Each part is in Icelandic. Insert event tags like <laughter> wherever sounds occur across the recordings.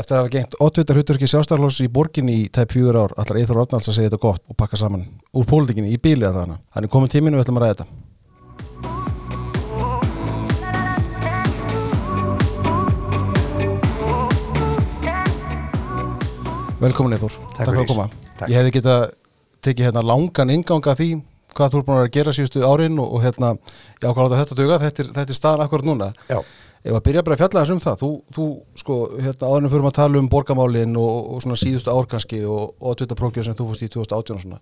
Eftir að hafa gengt 8. hluturki sjálfstæðarlós í borginni í tæp fjögur ár allar Eithor Ornalds að segja þetta gott og pakka saman úr pólitíkinni í bíli að þannig. Hann er komin tíminu við ætlum að ræða þetta. Velkomin Eithor. Takk fyrir að koma. Takk. Ég hefði getað tekið hérna langan inganga því hvað þú er búin að gera síðustu árin og, og hérna, ég ákvæða þetta duga, þetta er, þetta er staðan akkurat núna. Já, Ef að byrja bara að fjalla þess um það, þú, þú sko, hérna, áðurnum fyrir að tala um borgamálin og, og svona síðustu ár kannski og, og að prókjör sem þú fórst í 2018 og svona.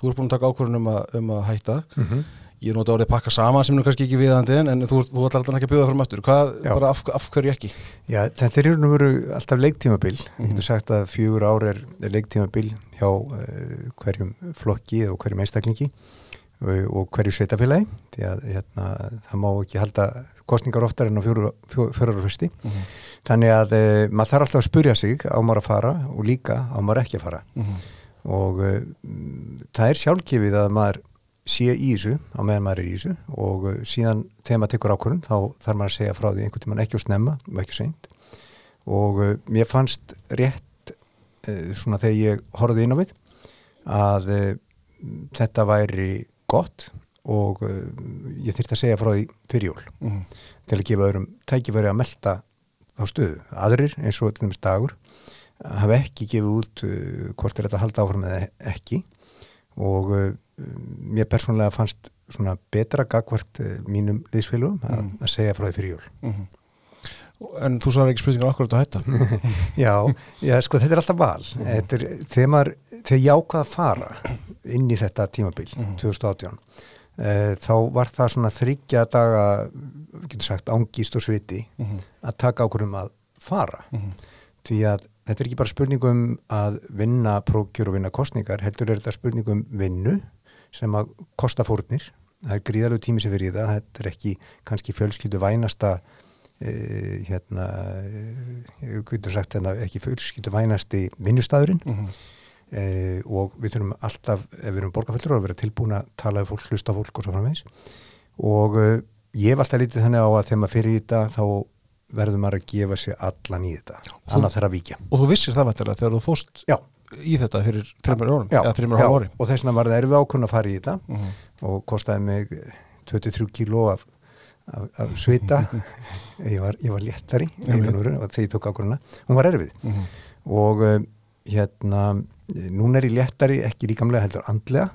Þú er búin að taka ákvörðun um, um að hætta. Mhm. Ég er nú þetta orðið að pakka saman sem nú kannski ekki viðandi en, en þú, þú ætlar alltaf ekki að bjóða fram aftur. Hvað, Já. bara af, af hverju ekki? Já þetta er nú veru alltaf leiktímabil. Ég Mhm. getur sagt að fjögur ár er leiktímabil hjá uh, hverjum flokki og hverjum einstaklingi uh, og hverju sveitafélagi. Því að hérna, það má ekki halda kostningar oftar en á fjórar fyrsti. Mhm. Þannig að uh, maður þarf alltaf að spurja sig á maður að fara og líka á maður ekki að fara. Mhm. Og uh, það er sjálfgefið að maður sé í þessu á meðan maður er í þessu og uh, síðan þegar maður tekur ákvörðun þá þarf maður að segja frá því einhvern tímann ekki og snemma og ekki seint og mér fannst rétt svona þegar ég horfði inn á við að þetta væri gott og uh, ég þyrfti að segja frá því fyrir jól Mhm. til að gefa öðrum tækifæri að melta þá stöðu. Aðrir eins og til dæmis dagur hafa ekki gefið út uh, hvort er þetta að halda áfram eða ekki og uh, mér persónlega fannst svona betra gagvart mínum liðsfélugum að, Mm. að segja frá því fyrir jól. Mhm. En þú svarar ekki spurningar akkurat að hætta. <laughs> Já, já, sko þetta er alltaf val. Þetta er, þegar maður, þegar ég ákvað að fara inn í þetta tímabil, 2018, uh, þá var það svona þryggja daga, getur sagt, ángist og sviti Mhm. að taka ákvörðum að fara. Mhm. Því að þetta er ekki bara spurningum að vinna prókjur og vinna kostningar, heldur er þetta spurningum vinnu sem að kosta fórnir. Það er gríðalegu tími sem fyrir það, þetta er ekki kannski fjölskyldu vænasta e, hérna, e, getur sagt hérna, ekki fjölskyldu vænasti vinnustæðurinn Mhm. E, og við þurfum alltaf, ef við erum borgarfællur að vera tilbúin að tala um fólk, hlusta fólk og svo framvegs og e, ég hef alltaf lítið þannig á að þegar maður fyrir í þetta þá verður maður að gefa sér allan í þetta. Annað þarf að víkja. Og þú vissir það vantilega þegar þú fóst Já. í þetta fyrir þreymur árum, Já, eða þreymur já, hálf ári. og þess vegna var það erfið ákvörn að fara í þetta Mhm. og kostaði mig 23 kíló af, af, af svita. <laughs> Ég var, ég var léttari í raun og veru, og þegar ég tók ákvörnuna hún var erfið. Mhm. og uh, hérna núna er ég léttari, ekki líkamlega heldur andlega,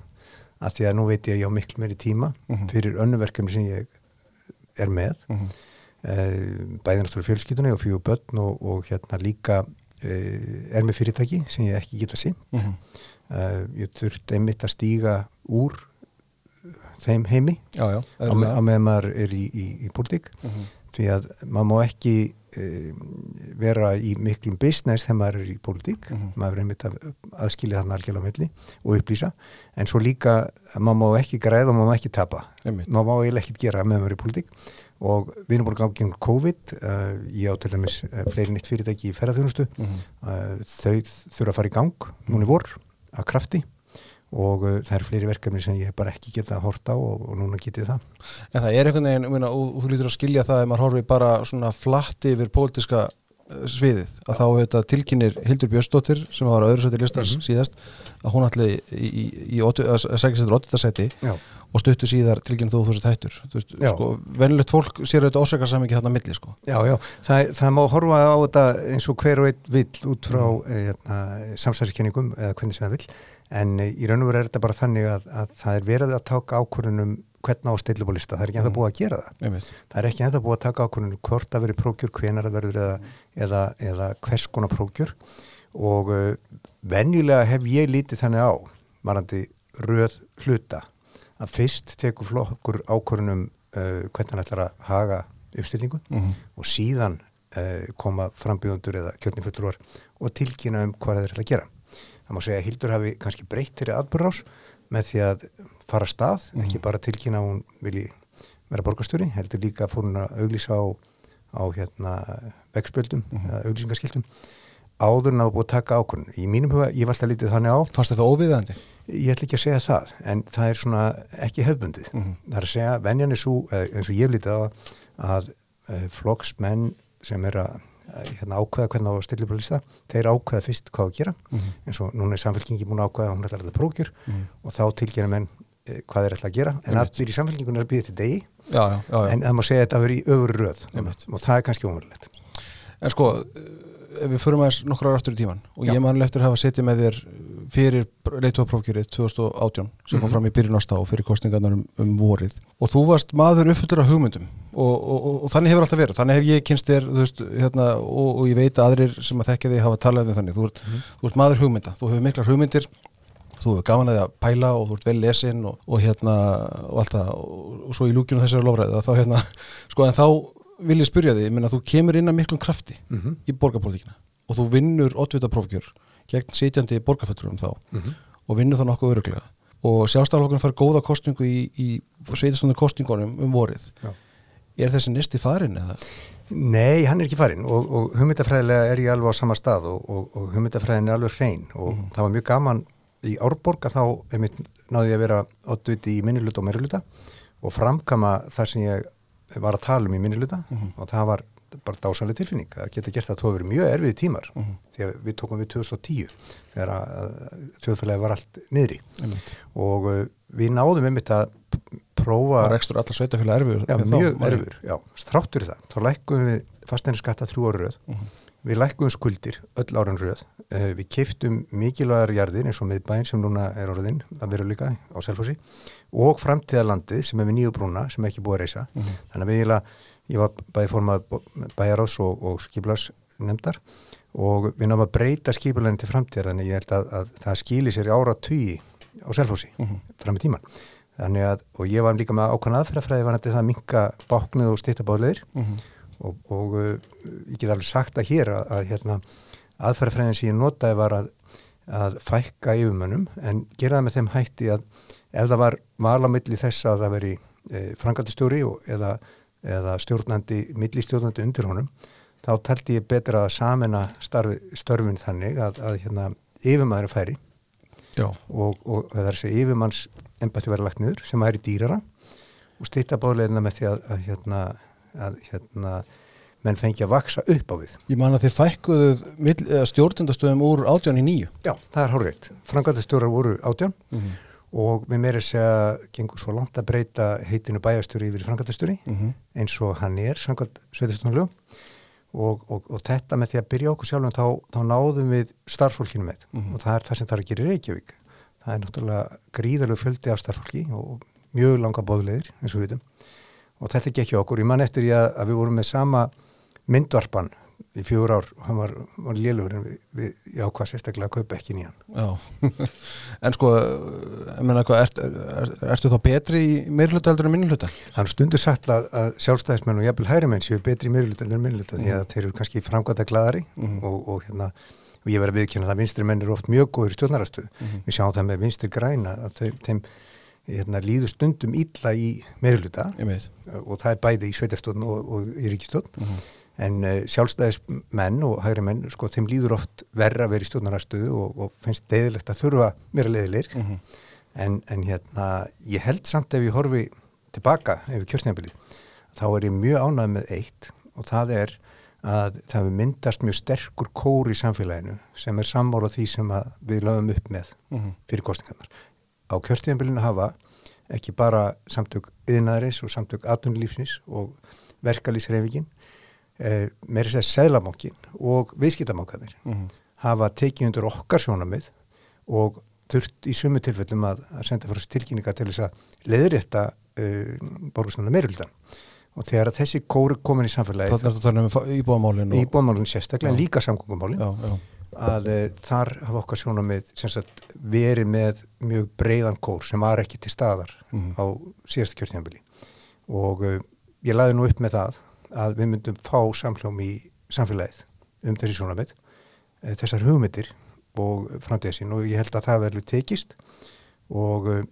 af því að nú veit ég að ég á miklu meiri tíma Mhm. fyrir önnuverkefni sem ég er með Mhm. uh, bæði náttúrulega fjölskyldunni og fjögur börn og, og hérna líka uh, er með fyrirtæki sem ég ekki geta sinn Mhm. uh, ég þurft einmitt að stíga úr uh, þeim heimi Já, já. á, me á meðan maður er í, í, í pólitík Mhm. því að maður má ekki uh, vera í miklum business þegar maður er í pólitík. Mhm. maður er einmitt að aðskilja þarna algjörlega á milli og upplýsa. En svo líka að maður má ekki græða og maður má ekki tapa. Maður má eiginlega ekkert gera meðan maður í pólitík. Og við erum búin að ganga gegn COVID uh, ég á til dæmis uh, fleiri nýtt fyrirtæki í ferðarþjónustu Mhm. uh, þau þurfa að fara í gang. Núna í vor að krafti og uh, það eru fleiri verkefni sem ég bara ekki geta að horta á og, og núna getið það En það er einhvern veginn, minna, og, og þú lítur að skilja það ef maður horfi bara svona flatt yfir pólitíska eh, sviðið, að þá þetta tilkynir Hildur Björnsdóttir sem var á öðru sæti listans síðast, að hún ætli í, í, í ótu- að segja sér 8. sæti Já. Og stuttu síðar tilkynir þú veist, Já. sko, venilegt fólk sér auðvitað ósakasamingi þarna milli, sko Já, já, það, það má horfa á þetta eins og hver og einn vill út frá Mm. mm. hérna, samsæðiskenningum eða hvernig sem það vill en eh, í raun og veru er þetta bara þannig að, að það er verið að taka ákvörðunum hvernig á stillibólista, það er ekki ennþá Mm. búið að gera það Einmitt. það er ekki ennþá búið að taka ákvörðunum hvort að veri prókjur, hvenar að verður eða, eða, eða hvers konar prókjur og uh, venjulega hef ég lítið þannig á varandi röð hluta að fyrst tekur flokkur ákvörðunum uh, hvernig hann ætlar að haga uppstillingu Mhm. og síðan uh, koma frambjöðundur eða kjörnifulltrúar og tilkynna um hvað þeir ætla að gera. Það má segja að Hildur hafi kannski breytt þeirri atbyrrás með því að fara stað, ekki bara tilkynna hún vilji vera borgarstjóri, heldur líka fór hún að auglýsa á, á hérna, vegspöldum eða auglýsingaskiltum áður en að búið að taka ákvörðun. Í mínum huga, ég var alltaf lítið þannig á, Fannst þetta óviðandi? ég ætla ekki að segja það, en það er svona ekki hefbundið. Mhm. Það er að segja, venjan er svo, eh, eins og ég lítið á að uh, flokksmenn sem er að hérna, ákveða hvernig á að stilla upp á lista þeir ákveða fyrst hvað að gera Mhm. eins og núna er samfélkingi búin að ákveða að hún ætlar að prókjur Mhm. og þá tilgjörnum menn eh, hvað þeir ætla að gera en allir í samfélkingun er að býða til degi já, já, já, en það má segja að þetta verið í öfuru röð Einmitt. og það er kannski ómurlegt En sko, eh, ef við förum aðeins nokkra ára aftur í tíman og Já. ég manlega eftir að hafa setið með þér fyrir leittóaprófkjörið 2018 sem fór Mhm. fram í byrjun ásta og fyrir kostningarnar um, um vorið og þú varst maður uppfyllur af hugmyndum og, og, og, og þannig hefur alltaf verið þannig hef ég kynst þér veist, hérna, og, ég veit að aðrir sem að þekkja þig hafa talað um þannig þú ert, Mhm. þú ert maður hugmynda, þú hefur miklar hugmyndir þú hefur gaman að því að pæla og þú ert vel lesin og, og hérna og allt það og, og svo í lúkjunum þessari lofræði þá hérna, <laughs> sko en þá vil ég spyrja þig, ég minna þú kemur inn að miklum krafti mm -hmm. í borgarpolíkina og þú vinnur oddvita prófkjör gegn sitjandi borgarfætturum þá og vinnur það nokkuð öruglega og sjálfstæðarflokkurinn fær góða kostningu í, í sveitastundu kostningunum um vorið Já. er þessi nesti farin eða? Nei, hann er ekki farinn og, og hugmyndafræðilega er ég alveg á sama stað og, og, og hugmyndafræðin er alveg hrein og það var mjög gaman í Árborga þá náði ég að vera oddviti í minniluta og meiriluta og framkama það sem ég var að tala um í minniluta og það var bara dásanlega tilfinning að geta gert það að það verið mjög erfið tímar. Því að við tókum við 2010 þegar að þjóðfélagi var allt niðri. Og uh, við náðum einmitt að prófa Var rekstur allar sveitafélag erfur? Já, þá? mjög Marí? erfur, já, þráttur það þá lækkum við fastnæri skatta þrjú ára röð. Við lækkum skuldir öll áran röð. Uh, við keftum mikilvægar jarðir eins og miðbæinn sem núna er orðin að vera líka á Selfossi og framtíðarlandið sem er við nýju brúna sem ekki búið að reysa þannig að við eiginlega, ég var bæði formað bæjarás og, og skiplas nefndar og við náðum að breyta skipuleginn til framtíðar þannig ég held að, að það skýli sér í ára tugi á Selfossi fram í tíman þannig að, og ég var líka með ákvæmna aðferðafræði var þetta að minka báknuð og stýttabáðleir Mhm. og, og uh, ég get alveg sagt að hér að, að hérna, aðferðafræðin sem ég notaði var að, að fækka yfirmönnum en gera það með þeim hætti að ef það var val á milli þess að það veri e, frangandistjóri eða, eða stjórnandi, millistjórnandi undir honum, þá taldi ég betra að samena starfi, störfin þannig að, að hérna, yfirmæður færi Já, og, og það er segja yfirmanns embætti verið lagt niður sem væri dýrara og stýtta báðleginna með því að, að, hérna, að hérna, menn fengi að vaksa upp á við. ég man að þið fækkuðu stjórnundastöðum úr átján í nýju Já, það er hórreitt. Frangatastjórar voru átján Mhm. Og við meira segja gengur svo langt að breyta heitinu bæjastjóri yfir frangatastjóri Mhm. eins og hann er samkvæmt sveitastónulegu og, og, og þetta með því að byrja okkur sjálfum þá, þá náðum við starfsfólkinu með. Og það er það sem það er að gera í Reykjavík. Það er náttúrulega gríðalegu fjöldi af starfsfólki og mjög langa bóðleðir eins og við vitum. Og þetta gekk hjá okkur, ég man eftir ég að, að við vorum með sama myndvarpan í fjögur ár og hann var, var lélugur en við, við ég ákvað sérstaklega að kaupa ekki nýjan. Já, en sko ég meina hvað, ert, er, ertu þá betri í meirhluta heldur en minnhluta? Það er stundu sagt að, að sjálfstæðismenn og jafnvel hægri menn séu betri í meiruluta en meiruluta því að þeir eru kannski framkvæmda gladari og, og hérna og ég verði að viðkjöna það vinstri menn eru oft mjög góður í stjórnarastöðu. Við sjáum það með vinstri græna að þeim, þeim hérna, líður stundum illa í veit. og það er bæði í sveitastöðun og, og í ríkistöðun en uh, sjálfstæðismenn og hægri menn sko þeim líður oft verra að vera í stjórnarastöðu og, og finnst leiðilegt að þurfa meira leiðilegir en, en hérna ég held samt ef ég horfi tilbaka yfir kjörstnæðabilið þá er ég mjög ánægð með eitt og það er að það hefur myndast mjög sterkur kór í samfélaginu sem er sammála því sem að við lögum upp með fyrir kostningarnar. Á kjörstnæðabilinu hafa ekki bara samtök yðnaðarins og samtök atvinnulífsins og verkalýsreifingin eh, meira sér seglabankin og viðskiptamankanir hafa tekið undir okkar sjónamið og þurft í sumu tilfellum að, að senda fyrir tilkynninga til þess að leðrétta uh, borgarsnarna meiruldan og þegar að þessi kóru komin í samfélagi Það er þetta að tala um íbúðamálin í og... bóðmálun sérstaklega Já. líka samgöngumálin. Já, já, að uh, þar hafa okkar sjónamið verið með mjög breiðan kór sem var ekki til staðar Mhm. á síðasta kjörtjánbili og uh, ég laði nú upp með það að við myndum fá samhljóm í samfélagið um þessi sjónamið uh, þessar hugmyndir og framtíðasín og ég held að það verður tekist og uh,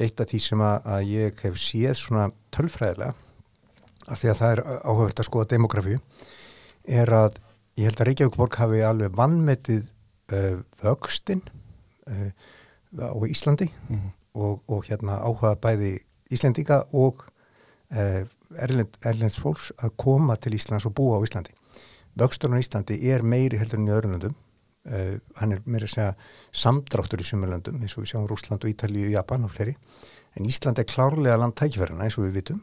eitt af því sem að, ég hef séð svona tölfræðilega af því að það er áhugavert að skoða demografíu er að ég held að Reykjavíkborg hafi alveg vannmetið uh, vöxtin uh, á Íslandi og, og hérna áhuga bæði Íslendinga og erlend, erlends fólks að koma til Íslands og búa á Íslandi. vöxturinn á Íslandi er meiri heldur enn í öðrum löndum. Uh, hann er meira að segja samdráttur í sumulöndum eins og við sjáum Rúsland og Ítalíu, Japan og fleiri. En Ísland er klárlega land tækifærina eins og við vitum.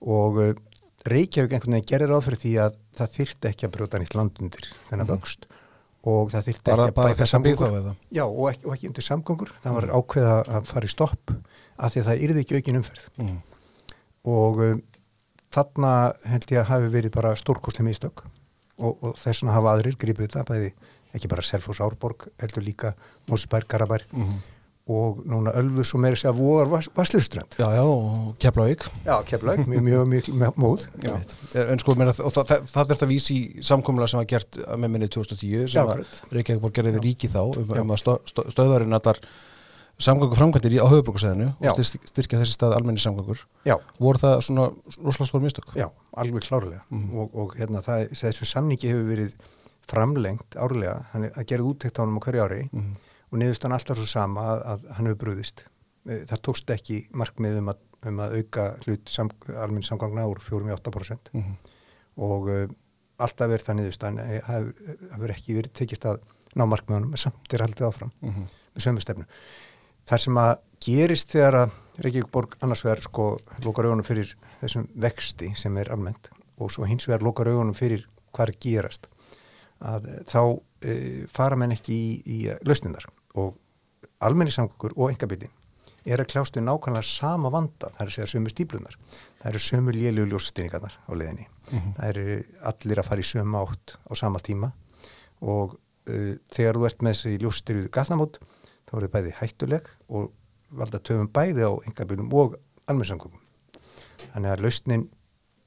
Og uh, Reykjavík einhvern veginn gerir áfyrir því að það þyrti ekki að brjóta nýtt landundir þennan Mhm. vöxt. Og það bara, ekki að bæta samgöngur. Já, og ekki, og ekki undir samgöngur. Það var ákveða að fara í stopp af því að það yrði ekki aukin umferð. Mm. Og um, þarna held ég að hafi verið bara stórkoslega mistök og, og þess vegna hafa aðrir gripið þetta bæði ekki bara Selfoss Árborg heldur líka Mósberg, Garabær Mm. og núna Ölfus og meira segja vogar Vasslurströnd já, já, og Keflavík Já, keflaug, mjög, mjög, mjög, mjög móð <laughs> Ég veit. en sko, meina, og það, það, það er þetta vísi í samkomlega sem var gert að með minni 2010 sem Já, að. Reykjavík var gerðið við ríki þá um, Já. um að stö, stö, stöðvarinn allar samgöngu framkvæmdir á höfuborgarsæðinu og styrk- styrkja þessi stað almenni samgöngur. Já, voru það svona rosalega stór mistök? Já, alveg klárlega. Og, og hérna það, þessu samningi hefur verið framlengt árlega. Hann er að gera úttekt á hann á hverju ári Mhm. og niðurstan alltaf svo sama að, að hann hefur brúðist það tókst ekki markmið um að, um að auka hlut sam, almenn samgangna úr 4-8% Mhm. og uh, alltaf er það niðurstan hefur ekki verið tekist að ná markmiðunum, samt er haldið áfram Mhm. með sömu Það sem að gerist þegar að Reykjavík borg annars vegar sko lokar augunum fyrir þessum vexti sem er almennt og svo hins vegar lokar augunum fyrir hvað er gerast að eh, þá e, fara menn ekki í, í lausnindar og almenni samgöngur og engabiti er að kljást við nákvæmlega sama vanda, það er að segja sömu stíplunar það eru sömu lélu ljósstýningarnar á leiðinni, það eru allir að fara í sömu átt á sama tíma og uh, þegar þú ert með þessi ljósstýruðu gatnamót þá eru bæði hættuleg og valda töfum bæði á engabilum og almennsamgöngum þannig að lausnin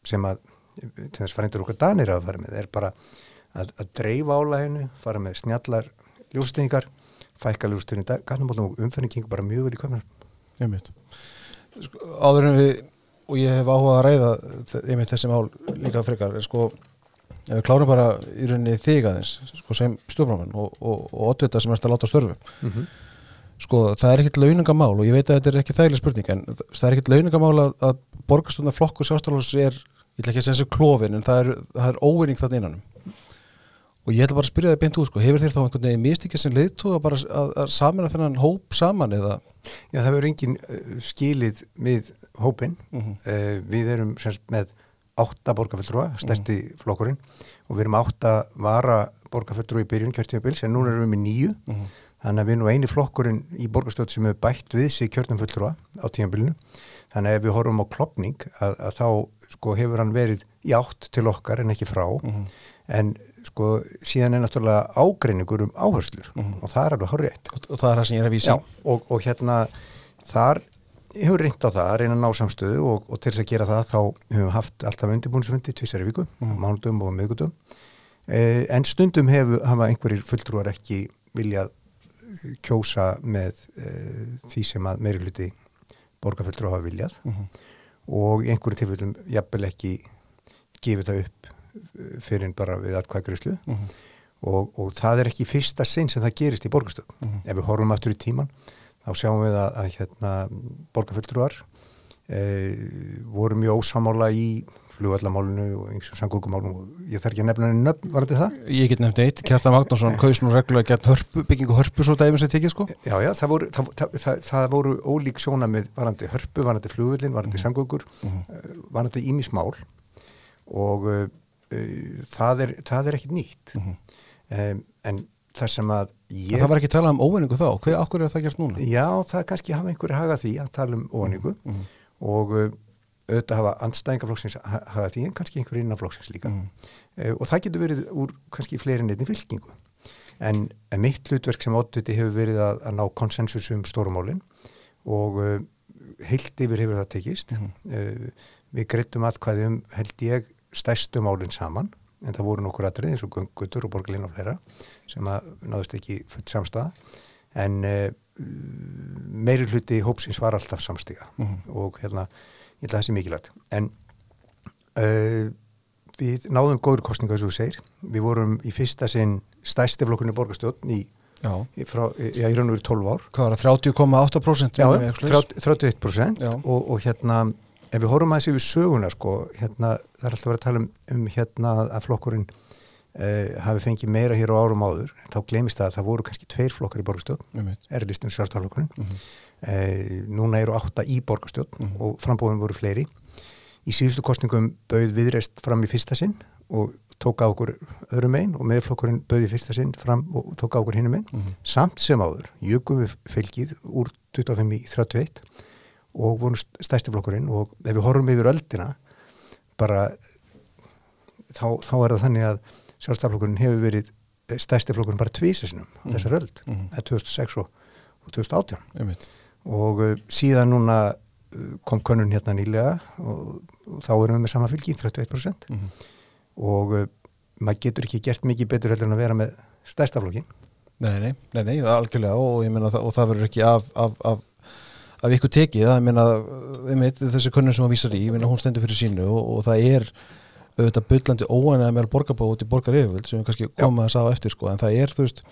sem að til þess farindur okkar danir að fara með er bara að, að dreifa álæginu fara með snjallar ljósstýningar fækka ljósstýringar gatnamótum og umferðin gengur bara mjög vel í köfnar Einmitt. Sko, áður en við og ég hef áhuga að ræða þe- einmitt þessi mál líka frekar en sko, ef við klárum bara í rauninni þig aðeins sko, sem stjórnmáman og, og, og oddvita sem ert að láta störfu mm -hmm. Sko, það er ekkit launungamál og ég veit að þetta er ekki þægileg spurning en það er ekkit launungamál að, að borgarstundar flokku sjálfstæðalans er, ég ætla ekki að segja klófin en það er, það er óvinning þarna innanum og ég ætla bara að spyrja það beint út sko, hefur þér þá einhvern veginn mistikið sem leiðtóða bara að, að samina þennan hóp saman eða Já, það verður engin uh, skilið við hópin. Mhm. uh, við erum semst með átta borgarfulltrúa, stærsti flokkurinn og við erum átta vara borgarfulltrúa í byrjun kjörtímabils en núna erum við með nýju Mhm. Þannig að við erum nú eini flokkurinn í borgarstjóð sem hefur bætt við sig kjörtumfulltrúa á tímabilinu. Þannig að ef við horfum á klopning að, að þá sko hefur hann verið í átt til okkar en ekki frá. Mhm. en sko síðan er náttúrulega ágreiningur um áherslur og það er alveg horrið og, og það er það sem ég er að vísa Já, og, og hérna þar hefur reynd á það að reyna að ná samstöðu og, og til þess að gera það þá hefum við haft alltaf undirbúinsfundi tvisari viku, mm. mánudum og miðgutum eh, en stundum hefur einhverjir fulltrúar ekki viljað kjósa með eh, því sem að meiri hluti borgarfulltrú hafa viljað Mhm. og í einhverju tilfellum jafnvel ekki gefið það upp eh, fyrir en bara við atkvæðgrislu Mhm. og, og það er ekki fyrsta sinn sem það gerist í borgarstöð. Ef við horfum aftur í tíman þá sjáum við að, að hérna, borgarfulltrúar e, voru mjög ósamála í flugvallamálinu og einhversum sangungumálinu og ég þarf ekki að nefna henni nöfn, var þetta það? Ég get nefnt eitt, Kjartan Magnússon kaus nú reglulega gert hörpu, byggingu hörpu svo dæmis að tekið sko Já, já, það voru, það, það, það, voru ólík sjónamið varandi hörpu, varandi flugvallin, varandi mm. samgöngur, mm. varandi ímismál og uh, uh, það, er, það er ekkit nýtt. um, en það sem að ég... Það var ekki talað um óvinningu þá, hvað okkur er það gert núna? Já, það kannski hafa einhverju haga því að tala um óaningu og uh, auðvitað hafa andstæðingaflokksins ha- haga því en kannski einhverju innan flokksins líka. Uh, og það getur verið úr kannski fleiri neitt fylkingu. En, mitt hlutverk sem ótviti hefur verið að, að ná konsensus um stórumálin og uh, heilt yfir hefur það tekist. Uh, við greitum atkvæði um held ég stærstu málin saman en það voru nokkur atrið eins og göngutur og borgarlinn og fleira sem að náðust ekki fullt samstæða en meiri hluti hópsins var alltaf samstiga og hérna, ég held að það sé mikilvægt. En uh, við náðum góður kostninga og þú segir, við vorum í fyrsta sinn stærsti flokkunni borgarstjórn í, í, frá, já, í raun og veru 12 ár. Hvað var það, 30,8% Já, um eitthvað svoleiðis? 30 31% Já. og, og hérna ef við horfum aðeins yfir söguna sko, hérna, það er alltaf verið að tala um, um hérna að flokkurinn uh, hafi fengið meira hér á árum áður en þá glemist það að það voru kannski tveir flokkar í borgarstjórn, einmitt. erlistinu sjálfstaflokkurinn Mhm. uh, núna eru átta í borgarstjórn Mhm. og frambóðum voru fleiri í síðustu kostningum bauð viðreist fram í fyrsta sinn og tók á okkur öðrum einn og meðflokkurinn bauð í fyrsta sinn fram og tók á okkur hinnum einn Mhm. samt sem áður, jökum við fylgið úr 25 í 31 og vorum stærsti flokkurinn og ef við horfum yfir öldina bara þá, þá er það þannig að sjálfstaflokkurinn hefur verið stærsti flokkurinn bara tvísisinum á Mhm. þessar öld, Mhm. eða 2006 og, og 2018 einmitt. og uh, síðan núna uh, kom könnun hérna nýlega og, og þá erum við með sama fylgi 31% Mhm. og uh, maður getur ekki gert mikið betur heldur en að vera með stærsta flokkin Nei, nei, nei, nei, algjörlega og það, og það verður ekki af, af, af, af ykkur tekið, það ég meina þessi kunnum sem hún vísar í, ég meina hún stendur fyrir sínu og, og það er auðvitað byllandi óanæða meðal borgarbá út í borgar yfirvöld sem við kannski koma að sá eftir sko, en það er þú veist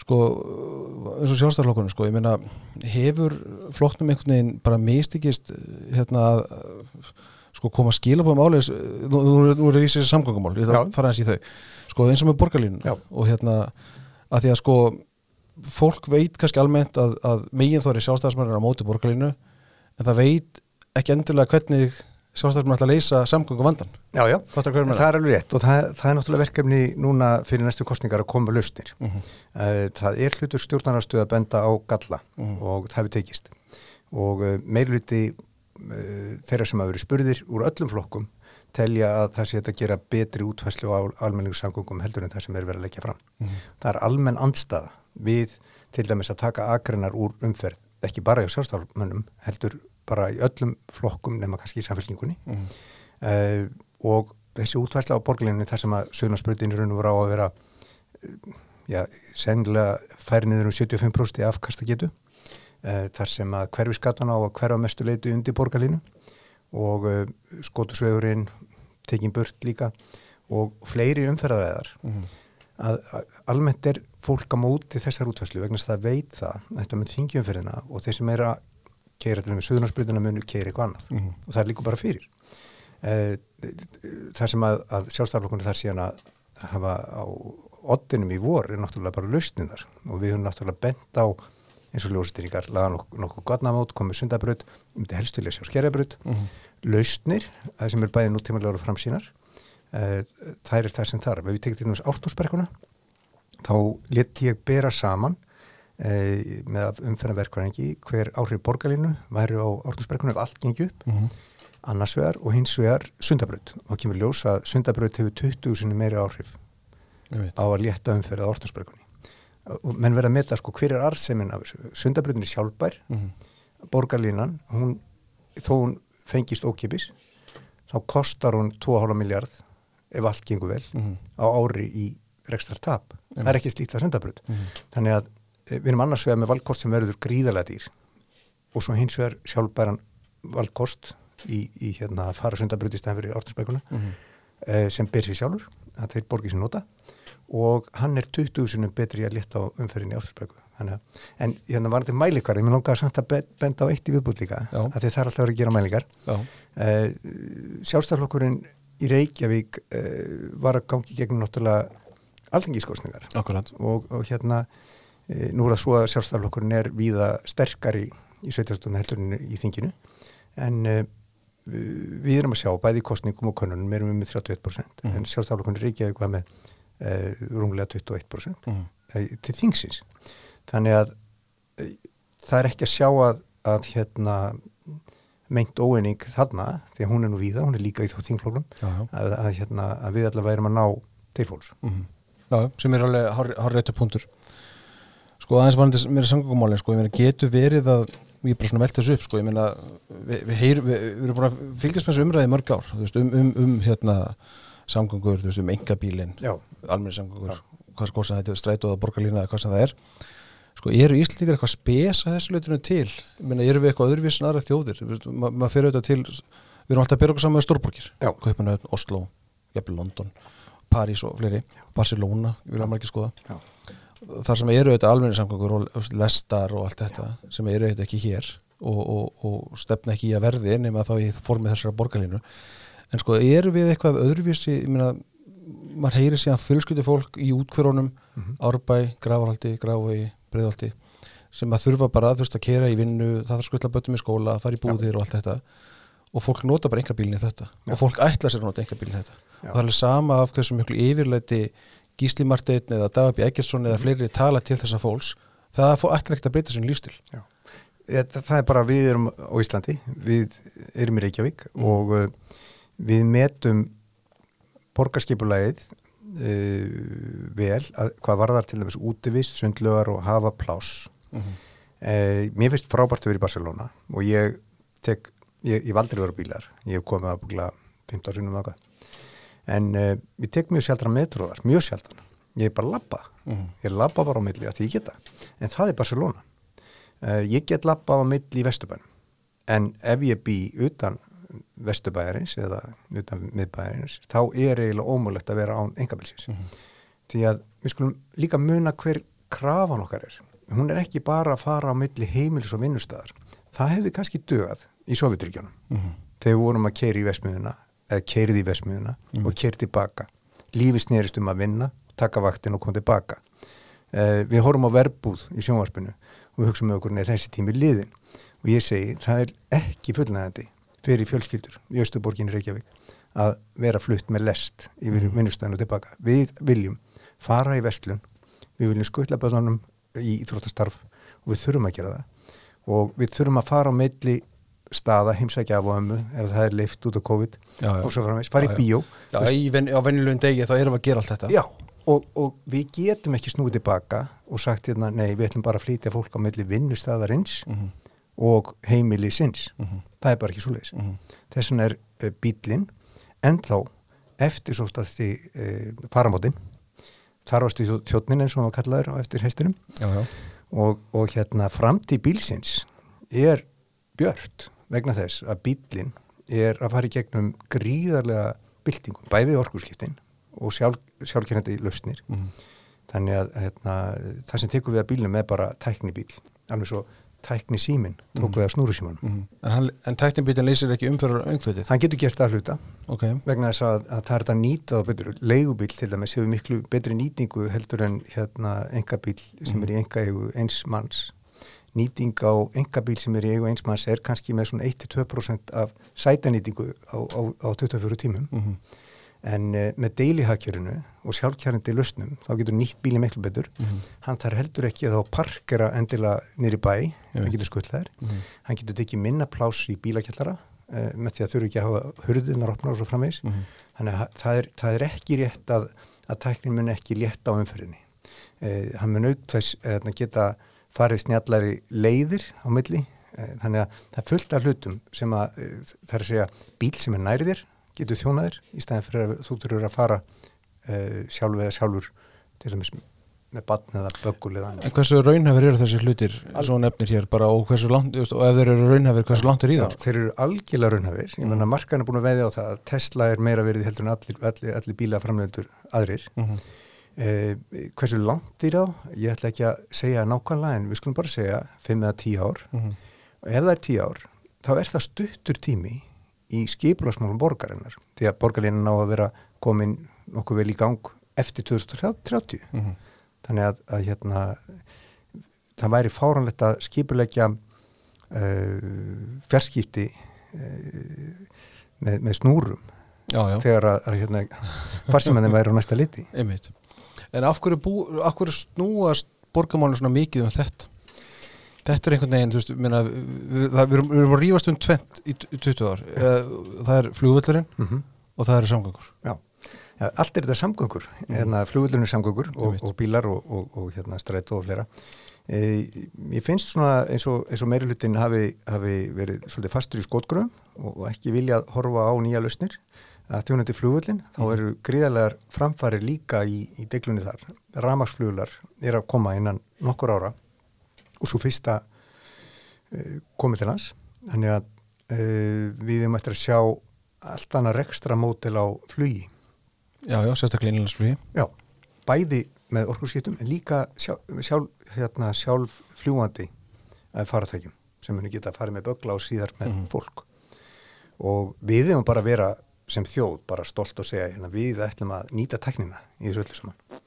sko, eins og sjálfstæðarflokkunum sko, ég meina, hefur flokknum einhvern veginn bara mistikist hérna að sko koma að skila búin áleis nú, nú, nú er ég vísið þessi samgöngumál, ég ætla að fara eins í þau. Sko eins og með borgarlínuna Já. og hérna að því að sko fólk veit kannski almennt að, að megin þóri sjálfstæðarsmenn er á móti borgarlínu en það veit ekki endilega hvernig sjálfstæðarsmenn ætla að leysa samgöngu vandan Já, já, það er alveg rétt og það, það er náttúrulega verkefni núna fyrir næstu kostningar að koma lausnir. Mhm. Uh, það er hlutur stjórnarnarstöð að benda á galla Mhm. og það hefur tekist. Og uh, meirluti uh, þeirra sem hafa verið spurðir úr öllum flokkum telja að það sé að gera betri útfæslu á almenningssamgöngum heldur en það sem er verið að leggja fram. Mhm. Það er almenn andstaða við til dæmis að taka akreinar úr umferð, ekki bara í sjálfstafmönnum, heldur bara í öllum flokkum nema kannski í samfélkingunni Mhm. uh, og þessi útværsla á borgarlinni þar sem að sögnarsprutinu raun og voru á að vera uh, já, sennilega færi niður um 75% í afkasta getu uh, þar sem að hverfiskatan á að hverfa mestu leitu undir borgarlinu og skotusvegurinn tekin burt líka og fleiri umferðaræðar Mhm. að, að almennt er fólk á móti þessar útværslu vegna þess að það veit það þetta með þingjumferðina og þeir sem er að keira til með söðunarsprutuna munu keira eitthvað annað. Mhm. og það er líka bara fyrir. Eh, það sem að, að sjálfstaflokkunni þar síðan að hafa á oddinum í vor er náttúrulega bara lausninar og við höfum náttúrulega bent á eins og ljósstýringar, laga nokkuð nokku gatnamót, komið sundabraut, um þetta helst vilja sjá skerjabraut, Mhm. lausnir það sem er bæðið nútímalega og framsýnar. Eh, það er það sem þarf ef við tekið til náttúrulega ártúrsberguna þá let ég bera saman eh, með umferðanverkværingi hver áhrif borgarlínu væri á ártúrsberguna ef allt gengi upp. Mhm. annars vegar og hins vegar sundabraut. Og kemur ljós að sundabraut hefur 20 sinni meiri áhrif á að létta umferð á orðsbergunni og menn verða að meta sko hver er arðsemin af þessu? Sundabrautin er sjálfbær. Mhm. borgarlínan, hún þó hún fengist ókipis þá kostar hún 2,5 miljard ef allt gengur vel Mhm. á ári í rekstrar tap það er ekki slíkt að sundabraut. Mhm. þannig að við erum annars vegar með valkost sem verður gríðalega dýr og svo hins vegar sjálfbæran valkost í, í hérna fara sundabraut í stæðan fyrir orðsberguna Mhm. eh, sem ber sér sjálfur, að þeir borgir sér nota og hann er 20 sinum betri í að leta á umferðinni í Ástursbæku en hérna var þetta mælikvar ég mér langaði samt að be- benda á eitt í viðbútt líka að þið þarf alltaf að vera að gera mælingar Já. eh, sjálfstaflokkurinn í Reykjavík eh, var að gangi gegnum náttúrulega alþingiskostningar Akkurat. og, og hérna nú er það svo að sjálfstaflokkurinn er víða sterkari í sveitastunni heldurinn í þinginu en e, við erum að sjá bæði kostningum og konunum erum við með 31% Mhm. en sjálfstaflokkurinn ekki eitthvað með e, runglega 21% Mhm. e, til þingsins þannig að e, það er ekki að sjá að, að hérna meint óeining þarna því að hún er nú víða, hún er líka í þá já. að, að, hérna, að við allavega erum að ná til fólks Mhm. Já, sem er alveg hár réttu punktur sko aðeins varandi mér samgöngumálin sko, ég meina getur verið að ég er bara svona velt þessu upp sko, ég meina við, við, heyr, við, við erum búin að fylgjast með þessu umræði mörg ár, þú veist, um, um, um hérna samgöngur, þú veist, um engabílin Já, almenni samgöngur, hvað sko sem þetta er strætóða borgarlína eða hvað sem það er. Sko, eru Íslandingar eitthvað spesa þessu leitinu til? Ég meina, eru við eitthvað öðruvís en aðra þjóðir? Þú veist, ma maður fyrir auðvitað til við erum alltaf að byrja okkur saman með stórborgir. Já. Kaupanöfn, Oslo, jafnvel London París og fleiri, Barcelona við erum að skoða. Já. Þar sem eru auðvitað almenni samgöngur og lestar og allt þetta sem eru auðvitað ekki hér og, og, og stefna ekki í að verði nema þá í formið þessara borgarlínu. En sko eru við eitthvað öðruvísi? Ég meina maður heyri síðan fjölskyldu fólk í útkvörunum Mhm. Árbæ, Grafarhaldi, Grafvegi, Breiðhaldi sem að þurfa bara að þú veist að kera í vinnu það þarf að skutla bötum í skóla, fara í búðir og allt þetta. Og fólk nota bara engabílinni þetta. Og fólk ætla sér að nota engabílinni þetta. Já. og það er alveg sama af hversu miklu yfirleiti Gísli Marteinn eða Dagabi Eggertsson Mhm. eða fleiri tala til þessa fólks það fó ætla ekkert að breyta sinni lífstil það, það er bara við erum á Íslandi við erum í Reykjavík og uh, við metum borgarskipulægið uh, vel að hvað varðar til dæmis útivist, sundlögar og hafa pláss. Mm uh, mér finnst frábært að vera í Barcelona og ég tek, ég, ég valdur að vera bílar. Ég hef komið að búla 15 sinum ákvað en uh, ég tek mjög sjaldan metróðar, mjög sjaldan. Ég er bara að labba, Mhm. ég labba bara á milli að því ég geta, en það er Barcelona. Uh, ég get labba á milli í Vesturbænum, en ef ég bý utan Vesturbæjarins eða utan miðbæjarins þá er eiginlega ómulegt að vera án engabilsins því að við skulum líka muna hver krafan okkar er. Hún er ekki bara að fara á milli heimilis og vinnustæðar það hefði kannski dögað í Sovjetríkjónum Mhm. þegar við vorum að keiri í vesmiðuna eða keirið í vesmiðuna og keiri tilbaka. Lífi snerist um að vinna taka vaktin og koma tilbaka. Eh, við horfum á verbúð í sjónvarpinu og við hugsaum með okkur neð þessi tími liðin og ég segi það er ekki fullnægandi fyrir fjölskyldur í Östuborginni Reykjavík að vera flutt með lest yfir mm. vinnustæðinu tilbaka. Við viljum fara í vestlun við viljum skutla bönnunum í íþróttastarf og við þurfum að gera það. Og við þurfum að fara á meilli staða, heimsækja af og ömmu ef það er leift út á COVID Já, já. og svo framvegs, fara í bíó Já, í ven, á venjulegum degi þá erum við að gera allt þetta Já, og, og við getum ekki snúið tilbaka og sagt hérna, nei, við ætlum bara að flytja fólk á milli vinnustæðarins Mhm. og heimili sinns. Mhm. Það er bara ekki svo leiðis. Mhm. Þess vegna er uh, bílinn ennþá eftir svo að því uh, faramótin, þar varstu í þjóttnin eins og hann var kallaður á eftir já. og, og hérna framtíð bílsins er björt vegna þess að bílinn er að fara í gegnum gríðarlega byltingum, bæði orkuskiptin og sjálf, sjálfkernandi lausnir. Mhm. þannig að hérna, það sem tekur við að bílnum er bara tækni bíl alveg svo tækni símin tók við að snúru símanum Mhm. En, hann- en tæknibítin leysir ekki umfyrir öngflutið hann getur gert það hluta Ok, vegna þess að, að það er þetta nýta betur. Leigubíl til dæmis hefur miklu betri nýtingu heldur en hérna engabíl sem er í engaegu eins manns nýting á engabíl sem er í eigu eins manns er kannski með svona 1-2% af sætanýtingu á, á, á 24 tímum Mhm. en uh, með deilihagkjörinu og sjálfkjærandi lausnum þá getur nýtt bíli miklu betur Mhm. hann þarf heldur ekki að þá parkera endilega nýri bæ, hann veit. getur skuttlaðir Mhm. hann getur tekið minna pláss í bílakjallara uh, með því að þurfi ekki að hafa hurðunar opnar og svo framvegis Mhm. þannig að það er, það er ekki rétt að, að tæknin mun ekki létta á umferðinni uh, hann mun auk þess uh, geta farið snjallari leiðir á milli uh, þannig að það er fullt af hlutum sem að uh, það er að segja bíl sem er nærðir getur þjónaðir í stæðin fyrir að þú þurfur að fara uh, sjálf eða sjálfur til dæmis með batn eða böggul eða En annað. hversu raunhafir eru þessi hlutir svo nefnir hér bara og hversu langt og ef þeir eru raunhafir, hversu langt er í Já, það? þeir eru algjörlega raunhafir ég menna markan er búin að veðja á það að Tesla er meira verið heldur en allir, allir, allir bílaframlendur aðrir Mhm. Eh, hversu langt er það? Ég ætla ekki að segja nákvæmlega en við skulum bara segja 5 eða 10 ár Mhm. og ef það er 10 ár þá er það stuttur tími í skipulagsmálum borgarinnar því að borgarlínan á að vera komin nokkuð vel í gang eftir 2030 Mhm. þannig að, að hérna það væri fáranlegt að skipulegja uh, fjarskipti uh, með, með snúrum Já, já, þegar að, að hérna, farsimennir væri á næsta liti einmitt En af hverju, bú, af hverju snúast borgamálinu svona mikið um þetta? Þetta er einhvern veginn, veist, minna, við, það, við, erum, við erum að rífast um tvent í t- 20 ár. Eh, Það er flugvöllurinn mm -hmm. og það eru samgangur. Já, ja, allt er þetta samgöngur, hérna, flugvöldunni samgöngur og, og bílar og, og, og hérna, strætó og fleira. E, ég finnst svona eins og, eins hlutin hafi, hafi verið svolítið fastur í skotgröðum og, ekki vilja horfa á nýja lausnir þjónandi flugvöldin, þá eru gríðarlegar framfæri líka í, í deglunni þar. Ramagsfluglar er að koma innan nokkur ára og svo fyrsta uh, komið til hans. Þannig að uh, við erum eftir að sjá allt annað rekstra mótil á flugi. Já, já, sérstaklega innlandsflugi. Já, bæði með orkurskiptum en líka sjálf, sjálf, hérna, sjálf fljúandi faratækjum sem muni geta að fara með bögla og síðar með Mhm. fólk og við hefum bara að vera sem þjóð bara stolt og segja hérna, við ætlum að nýta teknina í þessu öllu saman.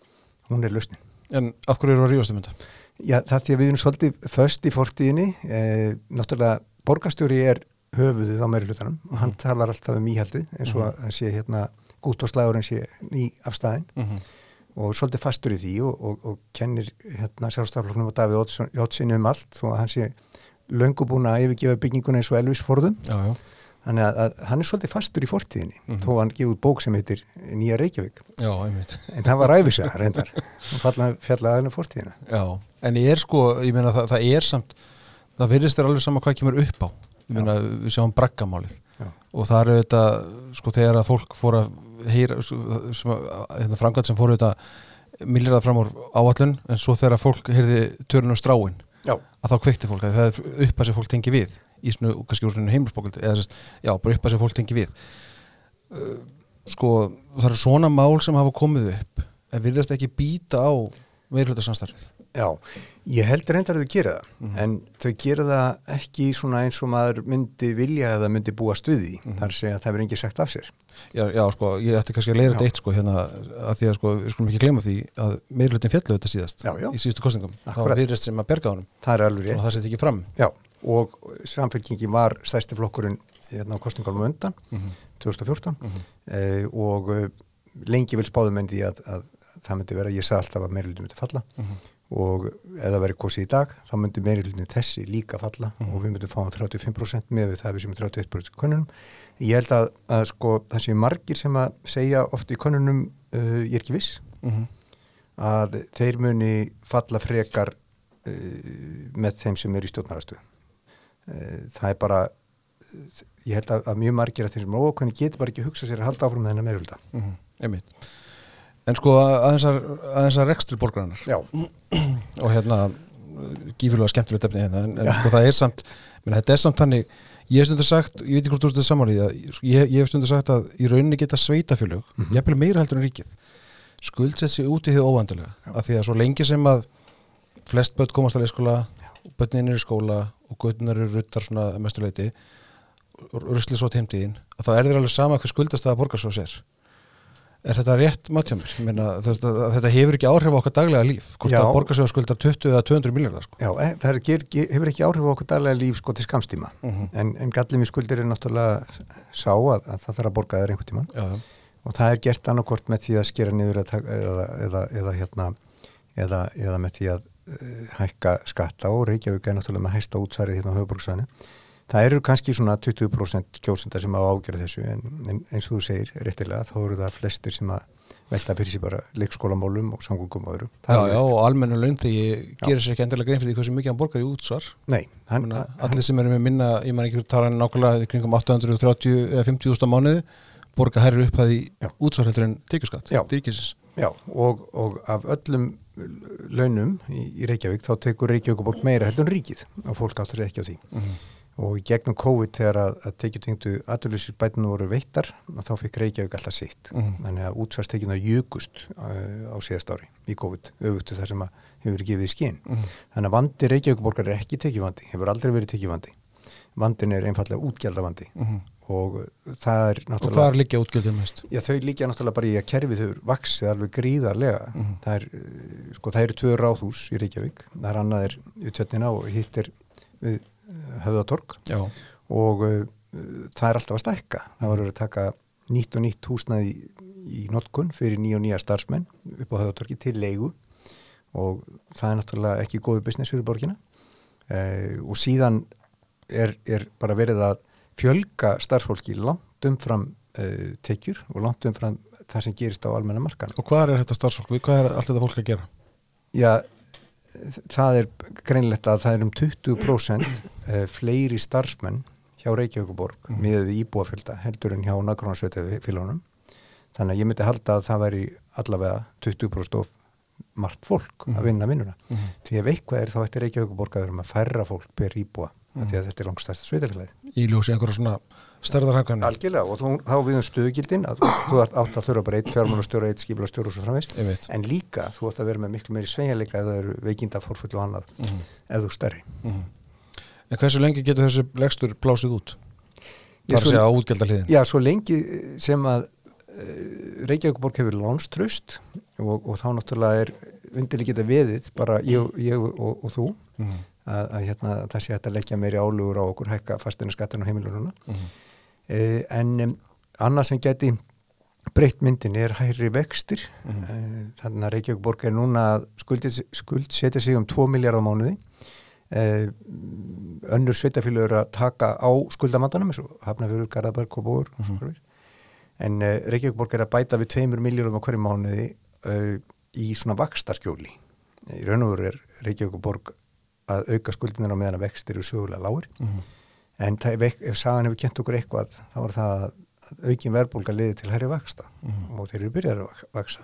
Hún er lausnin. En af hverju eru að rífast um þetta? Já, það því að við erum svolítið föst í fortíðinni. Eh, náttúrulega, borgarstjóri er höfuðið á meiri hlutanum og hann talar alltaf um íhaldið eins og að það sé hérna gút og slagurinn sé ný af staðinn og svolítið fastur í því og, og, og kennir hérna sjálfstafloknum og Davíð Jótsinni um allt að hann sé löngu búin að yfirgefa bygginguna eins og Elvis Forðum Já, já, þannig að, að hann er svolítið fastur í fortíðinni þó að hann gefur út bók sem heitir Nýja Reykjavík. Já, einmitt. En það var ræfisega reyndar. Og fjallaði fjallaði henni fortíðina. Já, en ég er sko, ég meina það, það er samt það virðist þér alveg sama hvað kemur upp á. Ég meina við sjáum braggamálið. Og það er auðvitað sko þegar að fólk fór að heyra sko, hérna, framkvæmt sem fór auðvitað millirað fram úr áallun en svo þegar að fólk heyrði törun og stráin Já, að þá kveikti fólk að það er upp að sem fólk tengi við í svona, kannski úr svona heimilsbókald eða já, bara upp að sem fólk tengi við. Sko, það eru svona mál sem hafa komið upp en virðast ekki býta á meirhluta samstarfið já, ég held reyndar að þau gera það en þau gera það ekki svona eins og maður myndi vilja eða myndi búa stuði þar að segja að það verður engin sagt af sér. Já, já, sko, ég ætti kannski að leiða þetta eitt sko, hérna, að því að sko, við skulum ekki glemma því að meirhlutin fjallu þetta síðast Já, já. í síðustu kostningum, þá virðist sem að berga honum. Það er alveg rétt. það setja ekki fram. Já, og samfélkingin var stærsti flokkurinn hérna á kostningalum undan 2014 eh, og eh, lengi vil spáðum en því að, að það myndi vera, ég sagði alltaf að meiri hlutin myndi falla. Og ef það veri kosið í dag þá myndi meiri hlutin þessi líka falla og við myndum fá um 35% með við það við sem er 31% í könnunum. Ég held að, að sko það séu margir sem að segja oft í könnunum uh, ég er ekki viss. Mm að þeir muni falla frekar uh, með þeim sem er í stjórnarastuð. Uh, það er bara, uh, ég held að, að mjög margir af þeim sem er ókvæmni getur bara ekki að hugsa sér að halda áfram með þennan meirulda. -hmm. einmitt en sko að, að rekstri borgarinnar <clears throat> og hérna gífurlega skemmtilegt efni hérna en, en sko það er samt, menn þetta er samt þannig ég hef stundur sagt, ég veit ekki hvort þú ert það samanlýð ég, ég hef stundur sagt að í rauninni geta sveitafjölug, mm -hmm. jafnvel meira heldur en ríkið skuldsett sig út í því óvandulega af því að svo lengi sem að flest börn komast að leikskóla börnin er í skóla og göttunar eru ruttar svona að mestu leiti rusli svo tímtíðin þá er þér alveg sama hver skuldast það að borga svo sér er þetta rétt matjámir? Þetta, hefur ekki áhrif á okkar daglega líf hvort Já. að skuldar 20 eða 200 miljardar sko. já e, það er, hefur ekki áhrif á okkur daglega líf sko til skamstíma. En, en gallið mér skuldir er náttúrulega sá að, að það þarf að borga þér einhvern tíman. já, og það er gert annarkort með því að skera niður eða, eða, eða, hérna, eða, eða með því að uh, hækka skatta og Reykjavík er náttúrulega með hæsta útsærið hérna á höfuborgsvæðinu. Það eru kannski svona 20% kjósenda sem á ágjörða þessu en, en eins og þú segir réttilega þá eru það flestir sem að velta fyrir sér bara leikskólamálum og samgöngum og öðru. Já, já, og almennu laun þegar gerir sér ekki endilega grein fyrir því hversu mikið hann borgar í útsvar Nei, hann, Menna, hann, allir sem eru með minna, ég man ekki tala nákvæmlega kringum 830 eða 50 úrst á mánuði borga hærri upp að í Já. útsvar heldur en tekjuskatt Já. já, og, og af öllum launum í, Reykjavík þá tekur Reykjavík bort meira heldur en ríkið og fólk áttur ekki á því. og í gegnum COVID þegar að, að tekjutengdu aðurlýsir bætinu voru veittar þá fikk Reykjavík alltaf sitt. Mhm. þannig að útsvarstekjuna jökust uh, á síðast ári í COVID auðvitað þar sem að hefur gefið í skinn þannig að vandi Reykjavíkuborgar er ekki tekjuvandi hefur aldrei verið tekjuvandi vandin er einfallega útgjaldavandi og uh, það er og náttúrulega hvað er liggja útgjöldum mest? Já, þau líka náttúrulega bara í að kerfið þau vaksið alveg gríðarlega. Það er, uh, sko, það eru tvö ráðhús í Reykjavík. Það er annað er utjötnina og hitt er við uh, höfðatorg já, og uh, það er alltaf að stækka. Það var að taka nýtt og nýtt húsnaði í, í notkun fyrir nýja og nýja starfsmenn upp á höfðatorgi til leigu og það er náttúrulega ekki góðu business fyrir borgina uh, og síðan er, er bara verið að fjölga starfsfólki langt umfram uh, tekjur og langt umfram það sem gerist á almenna markan. og hvað er þetta starfsfólk? Við- hvað er allt þetta fólk að gera? Já, það er greinlegt að það er um 20% eh, fleiri starfsmenn hjá Reykjavíkuborg mm. miðað við íbúafjölda heldur en hjá nágránarsveitafélunum. Þannig að ég myndi halda að það væri allavega 20% of margt fólk að vinna vinnuna. Því ef eitthvað er þá ætti Reykjavíkuborg að vera með færra fólk per íbúa mm. því að þetta er langstæðst sveitafélagið. í ljósi einhverja svona stærðarhangan Algjörlega og þú, þá við um stöðugildin að þú ert átt að þurfa bara eitt fjármálastjóra, eitt skipulastjóra og svo framvegs en líka þú ætti að vera með miklu meiri sveigjanleika ef það eru veikinda fórfull og annað ef þú er stærri. en hversu lengi getur þessi legstur blásið út? Þar sé að útgelda hliðin Já, svo lengi sem að uh, Reykjavíkuborg hefur lánströst og, og þá náttúrulega er undirleikita veðið, bara ég, ég og, og þú Mhm. Að, að hérna, það sé hægt að leggja meiri álugur á okkur hækka fastinu skattin á heimilununa Mhm. uh, en um, annað sem geti breytt myndin er hæri vextir Mhm. uh, þannig að Reykjavíkuborg er núna að skuldið- skuldsetja sig um 2 miljardar mánuði uh, önnur sveitafílu eru að taka á skuldamandanum eins og Hafnafjörður, Garðaberg og Bóður Mhm. en uh, Reykjavíkborg er að bæta við 2 miljórum á hverju mánuði í svona vakstaskjóli í raun og veru er Reykjavíkborg að auka skuldinar á meðan að vextir eru sögulega lágur Mhm. en það, ef, sagan hefur kent okkur eitthvað þá er það að aukin verðbólga liði til herri vaksta Mhm. og þeir eru byrjar að vak- vaksa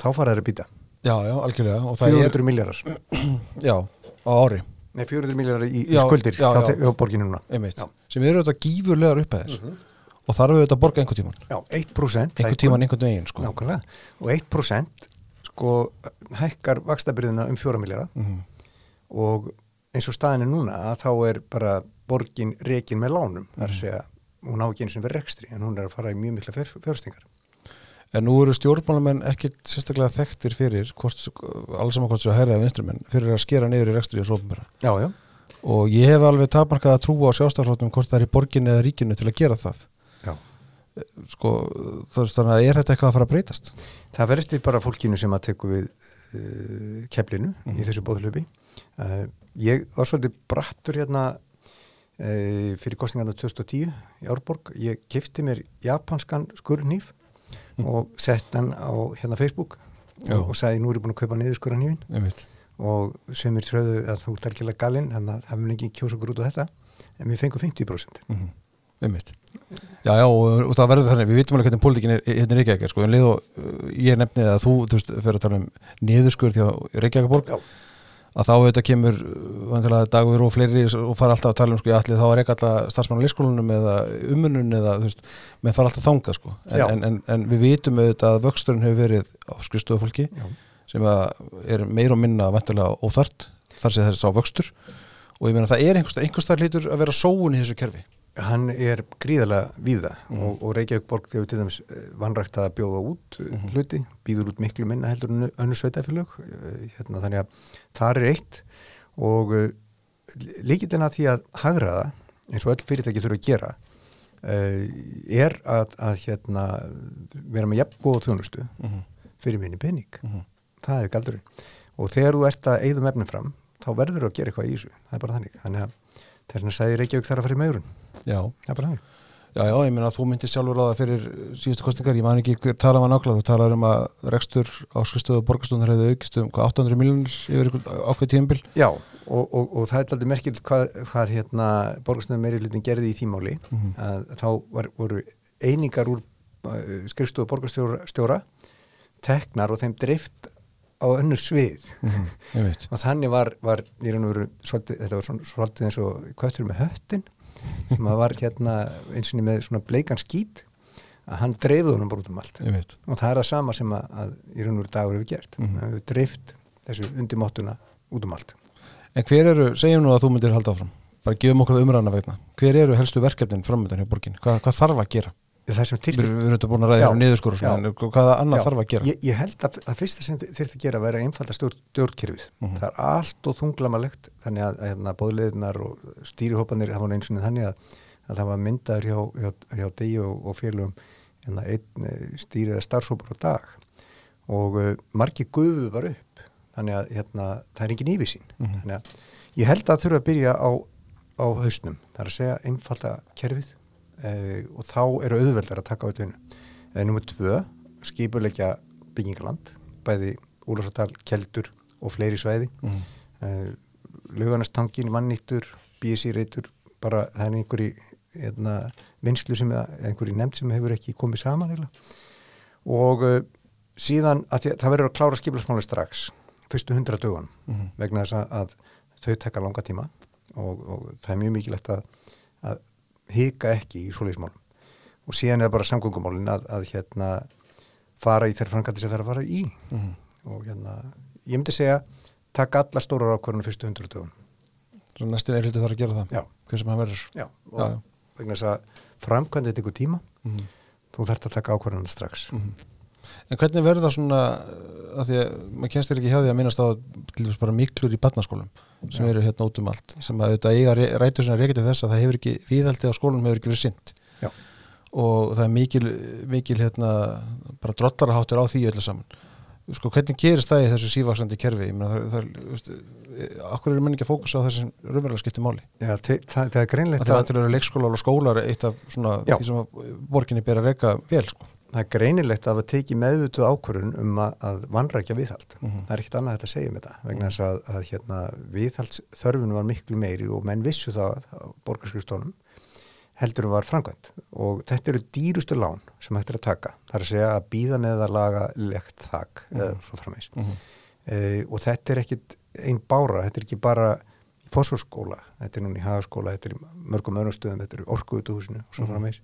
Þá fara þeir að býta Já, já, algjörlega. Og það 400 miljardar er, <clears throat> já, á ári. Nei, 400 miljardar í, í skuldir já, já. hjá borginu núna. Sem eru þetta gífurlegar upphæðir. Og þarf við þetta að borga einhvern tíman Já, 1% einhvern hækkun. tíman einhvern veginn sko. Og 1% sko hækkar vakstabyrðuna um 4 miljardar Mhm. og eins og staðin er núna að þá er bara borgin rekin með lánum. Þar að segja, hún á ekki eins og verið rekstri en hún er að fara í mjög mikla fjör, fjörstingar En nú eru stjórnmálamenn ekkit sérstaklega þekktir fyrir alls saman hvort sér að hæra eða vinstrimenn fyrir að skera niður í rekstri og sofnbæra Já, já, og ég hef alveg tapmarkað að trúa á sjálfstæðarflóttum hvort það er í borginni eða ríkinu til að gera það. Já sko, það er þannig að er þetta eitthvað að fara að breytast? Það verður eftir bara fólkinu sem að teku við uh, keflinu í þessu bóðlöfi uh, Ég var svolítið brattur hérna uh, fyrir kostningarna 2010 í Árborg. Ég kefti mér japanskan skurðnýf og sett hann á hérna Facebook Já. og, sagði nú er ég búin að kaupa niður skurðnýfin og sem er tröðu að þú ert algjörlega galinn þannig að það mun ekki kjósa okkur út á þetta. En við fengum 50% Mm einmitt. Já, já, og, og það verður þannig, við vitum alveg hvernig pólitíkin er hérna í Reykjavík, sko, en leið og uh, ég nefnið að þú, þú veist, fyrir að tala um niðurskurð því að Reykjavíkborg Já. að þá auðvitað kemur uh, vantilega dagur og fleiri og fara alltaf að tala um sko, allir þá er ekki alltaf starfsmann á leyskólanum eða umunun eða þú veist, menn fara alltaf þangað sko, en, en, en, en við vitum auðvitað að vöxturinn hefur verið á skrifstofu fólki Já. sem er meir og minna vantilega óþart, þar sé þess á vöxtur. Og ég meina það er einhvers, einhvers þar lítur að vera sóun í þessu kerfi hann er gríðarlega víða og, og Reykjavík borg hefur til dæmis eh, vanrægt að bjóða út mm hluti, býður út miklu minna heldur en önnu sveitafélög eh, hérna, þannig að það er eitt. Og líkitinn að því að hagraða eins og öll fyrirtæki þurfa að gera er að, að hérna, vera með jafn góða þjónustu fyrir minni pening. Það er galdurinn. Og þegar þú ert að eigðum efnin fram þá verður þú að gera eitthvað í þessu. Það er bara þannig. Þannig að þess vegna sagði Reykjavík þarf að fara í megrun. Já, það er bara þannig. Já, já, ég meina að þú myndir sjálfur á það fyrir síðustu kostningar, ég man ekki hver tala maður nákvæmlega, þú talar um að rekstur á skrifstöðu borgarstóðunar hefði aukist um hvað 800 miljonir yfir ákveð tíumbil Já, og, og, og það er aldrei merkilt hvað, hvað hérna, borgarsnöðu meiri hlutin gerði í þýmáli að þá var, voru einingar úr uh, skrifstofu borgarstjóra teknar og þeim dreift á önnur svið. Veit, og þannig var, var í raun og veru svolítið, þetta var svona, svolítið eins og köttur með höttin sem að var hérna eins og með svona bleikan skít að hann dreifði honum bara út um allt. Og það er það sama sem að, að í raun og veru dagur hefur gert. Mm. hefur dreift þessu undirmáttuna út um allt. En hver eru, segjum nú að þú myndir halda áfram. Bara gefum okkur það umræðana vegna. Hver eru helstu verkefnin framöndan hjá borgin hvað, hvað þarf að gera? Það sem erum við erum þetta búin að ræða um og en hvaða annað Já, þarf að gera? Ég, ég held að, að fyrsta sem þurfti að gera væri að einfalda stjórn, stjórnkerfið. Mhm. Það er allt og þunglamalegt þannig að, að hérna, bóðleðinar og stýrihópanir, það var eins og þannig að, að það var myndaður hjá, hjá, hjá degi og, og félugum hérna, einn eh, stýriða starfsópur á dag og uh, margi gufuð var upp þannig að hérna, það er engin. Mhm. Þannig að ég held að þurfa að byrja á, á hausnum, það er að segja einfalda kerfið eh, og þá eru auðveldar að taka þetta vinnu. Eh, Númer tvö, skipuleikja byggingaland, bæði Úlarsadal, Keldur og fleiri svæði. Mhm. Eh, Lauganastangin, mannýttur, BSI-reitur, bara það er einhverju hérna, vinslu sem, eða einhverju nefnd sem hefur ekki komið saman heila. Og uh, síðan því, að það verður að klára skipulegsmáli strax, fyrstu hundra dögun, Mhm. vegna þess að, að þau tekka langa tíma og, og það er mjög mikilvægt að, að hika ekki í svoleiðismálum og síðan er bara samgöngumálin að, að hérna fara í þeirra framkvæmdi sem það er að fara í Mhm. og hérna, ég myndi segja taka alla stórar ákvarðinu fyrstu hundru Þannig að næstu meirhluti þarf að gera það Já. Já, og Já, já. vegna þess að framkvæmdið tekur tíma, Mhm. þú þarft að taka ákvarðan strax. En hvernig verður það svona að því að maður kennst þér ekki hjá því að minnast á bara miklur í barnaskólum sem Já. eru hérna út um allt sem að auðvitað eiga rætur sinna reykja til þess að það hefur ekki viðhaldi á skólum hefur ekki verið sint Já. og það er mikil, mikil hérna bara drollaraháttur á því öllu saman sko hvernig gerist það í þessu sívaksandi kerfi ég meina það, það, veist, akkur eru menn ekki að fókusa á þessum raunverulega skipti máli Já, það, það, er greinlegt það er að, til að vera leikskólar og skólar eitt af svona Já. því sem að borginni ber að reyka vel sko. Það er greinilegt að það teki meðvutu ákvörun um að, að vanrækja viðhald. Mhm. Það er ekkert annað hægt að segja um þetta vegna þess að, að hérna, viðhaldsþörfun var miklu meiri og menn vissu það á borgarskrifstónum heldur um var framkvæmt og þetta eru dýrustu lán sem hægt er að taka. Það er að segja að býða með að laga lekt þak eða svo framvegs. Mhm. Uh, og þetta er ekkit einn bára, þetta er ekki bara í fósfórskóla, þetta er núna í hagaskóla, þetta er í mörgum öðrum stöðum, þetta er í orkuutuhúsinu og svo Mhm. framvegs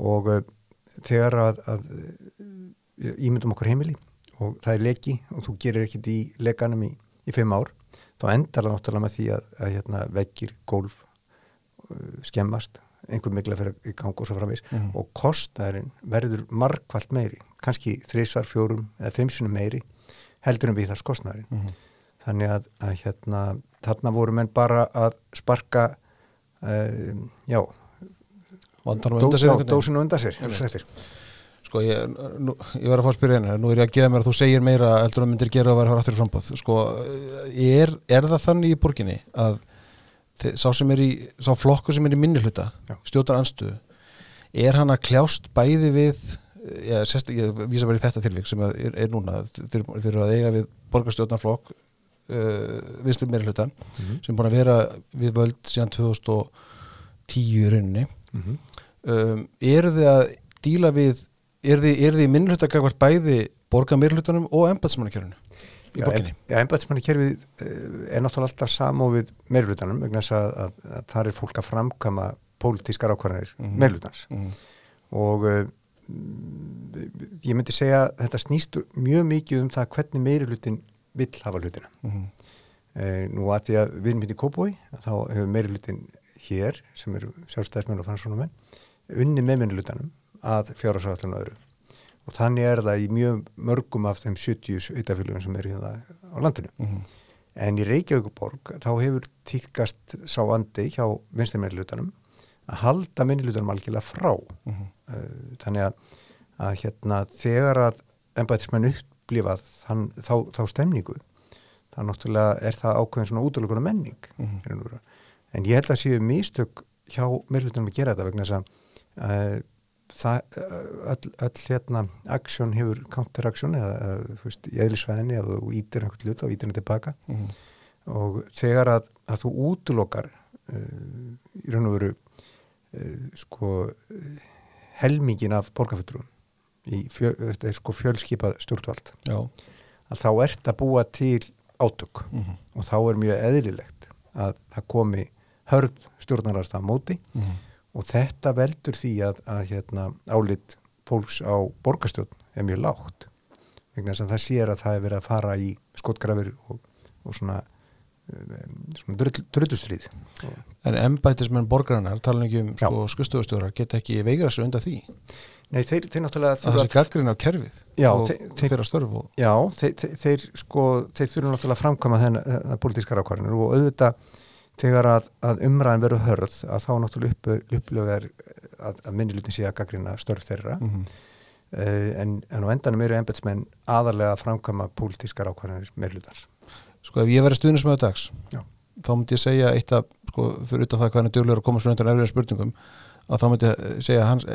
og uh, þegar að, að uh, ímyndum okkur heimili og það er leki og þú gerir ekkit í lekanum í, í fimm ár, þá endar það náttúrulega með því að, að hérna, veggir, gólf uh, skemmast einhver mikla fyrir gang og svo framvegs Mhm. og kostnæðurinn verður margfalt meiri, kannski þrísvar, fjórum eða fimmsunum meiri heldur en við þar kostnæðurinn Mhm. þannig að, að hérna, þarna voru menn bara að sparka um, já, vandanum dó, undan sér já dósinu undan sér. Sko, ég, nú, ég var að fá að spyrja henni, nú er ég að gefa mér að þú segir meira heldur að myndir gera og vera aftur í frambóð. Sko, er, er það þannig í borginni að þi- sá sem er í, sá flokkur sem er í minni hluta, Já. stjórnar anstöðu, er hann að kljást bæði við, ég, sérst, ég vísa bara í þetta tilvík sem er, er núna, þeir, þeir eru að eiga við borgarstjórnarflokk, uh, vinstur meiri hlutan, Mhm. sem er búin að vera við völd síðan 2010 í rauninni Mhm. um, eru þið að díla við eru þið, eru þið minnluta gagvart bæði borga meirlutunum og embatsmannakjörunu í Já, borginni Já, embætismannikerfið er náttúrulega alltaf samofið meirlutanum vegna þess að, að, að það er fólk að framkama pólitískar ákvarðanir mm Mhm. meirlutans mm. og uh, ég myndi segja að þetta snýst mjög mikið um það hvernig meirlutin vill hafa hlutina. Mm. Uh, nú að því að við erum hérna í Kópói þá hefur meirlutin hér sem eru sjálfstæðismenn og fannssónumenn unni með meirlutanum að fjárhásáallun og öðru og þannig er það í mjög mörgum af þeim 70 eitafélugum sem eru hérna á landinu. Mm. En í Reykjavíkuborg þá hefur týðkast sá andi hjá vinstirmeirlutanum að halda minnlutanum algjörlega frá. Mm. Uh, þannig að, að hérna þegar að embætismenn upplifað þann, þá, þá stemningu þá náttúrulega er það ákveðin svona útlökunar menning og veru. En ég held að séu mistök hjá meirlutunum að gera þetta vegna þess að uh, það, uh, öll, öll hérna aksjón hefur counteraksjón eða, eða þú veist, í eðlisvæðinni ef þú ítir einhvern hlut þá ítir hann tilbaka Mm. og þegar að, að þú útlokar uh, í raun og veru uh, sko helmingin af borgarfjöldrúum í fjö, þetta er sko fjölskipað stjórnvald að þá ert að búa til átök mm. og þá er mjög eðlilegt að það komi hörð stjórnararst á móti Mm. og þetta veldur því að, að hérna, álit fólks á borgarstjórn er mjög lágt vegna þess að það sér að það er verið að fara í skotgrafir og, og svona, svona drull, drullustrýð En embætismenn borgarinnar tala ekki um sko, skustofustjórar geta ekki veigra sig undan því Nei, þeir, þeir náttúrulega að þessi gaggrinn á kerfið Já, og þeir- þeir- þeirra störf og Já, þeir, þeir, sko, þeir þurfum náttúrulega að framkama þennan pólitískar ákvarðinur og auðvitað þegar að, að umræðin verður hörð að þá náttúrulega upp, upplöfur að, að minnilutin sé að gaggrina störf þeirra mm. uh, en, en á endanum eru embetsmenn aðarlega að framkama pólitískar ákvarðinir meirlutans. Sko ef ég verið stuðnismöðu dags Já. þá myndi ég segja eitt að sko, fyrir utan það hvað hann er duglegur að koma svona undan erfiðum spurningum að þá myndi ég segja hans,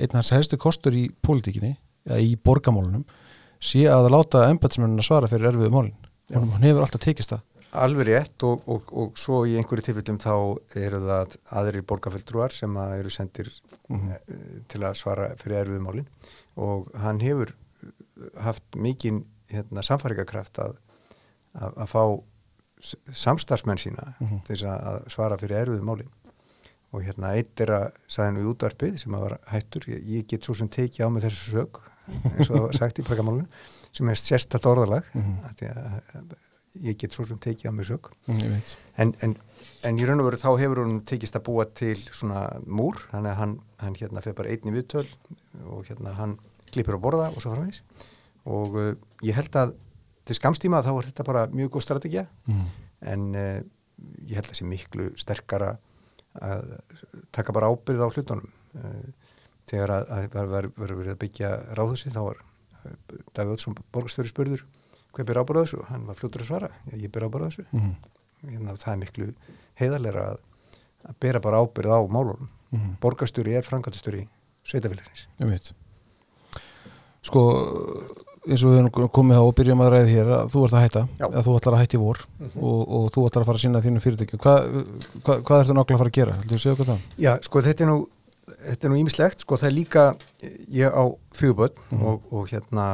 einn hans helsti kostur í pólitíkinni eða í borgamálunum sé að láta embætismennin að svara fyrir erfiðu málin hann, hann hefur alltaf tekist það Alveg rétt og, og, og svo í einhverju tilfellum þá eru það aðrir borgarfjöldrúar sem að eru sendir Mhm. eh, til að svara fyrir erfiðu málin og hann hefur haft mikinn hérna, samfæringakraft að, að, að fá samstarfsmenn sína Mhm. til þess að svara fyrir erfiðu málin og hérna eitt er að sagði nú í útvarpið sem að var hættur ég, ég get svo sem tekið á mig þessu sög eins og það var sagt í <laughs> borgamálinu sem er sérstætt orðalag Mhm. að því að ég get svo sem tekið á mig veit. en, en, en í raun og veru þá hefur hún tekist að búa til svona múr þannig að hann, hann hérna fyrir bara einni viðtöl og hérna hann klippir á borða og svo framvegis og uh, ég held að til skamstíma þá er þetta bara mjög góð strategja Mm. en uh, ég held að sé miklu sterkara að taka bara ábyrð á hlutunum uh, þegar að, var verið að byggja ráðhúsi þá var uh, Davíð Ótsson borgstjóri spurður hver ber ábyrð á þessu, hann var fljótur að svara ég, ég ber ábyrð á þessu Mm. hérna, það er miklu heiðarleira að, að bera bara ábyrð á málunum Mm. borgarstjóri er Ég veit. Sko, eins og við erum komið á og byrjum að ræði hér að þú ert að hætta, að þú ætlar að hætta í vor og, og þú ætlar að fara að sinna þínu fyrirtækjum. Hva, hva, hvað ertu nákvæmlega að fara að gera? Þú að segja okkur það? Já, sko þetta er nú þetta er nú ímislegt, sko það er líka ég á fjöguböld Mhm. og, og hérna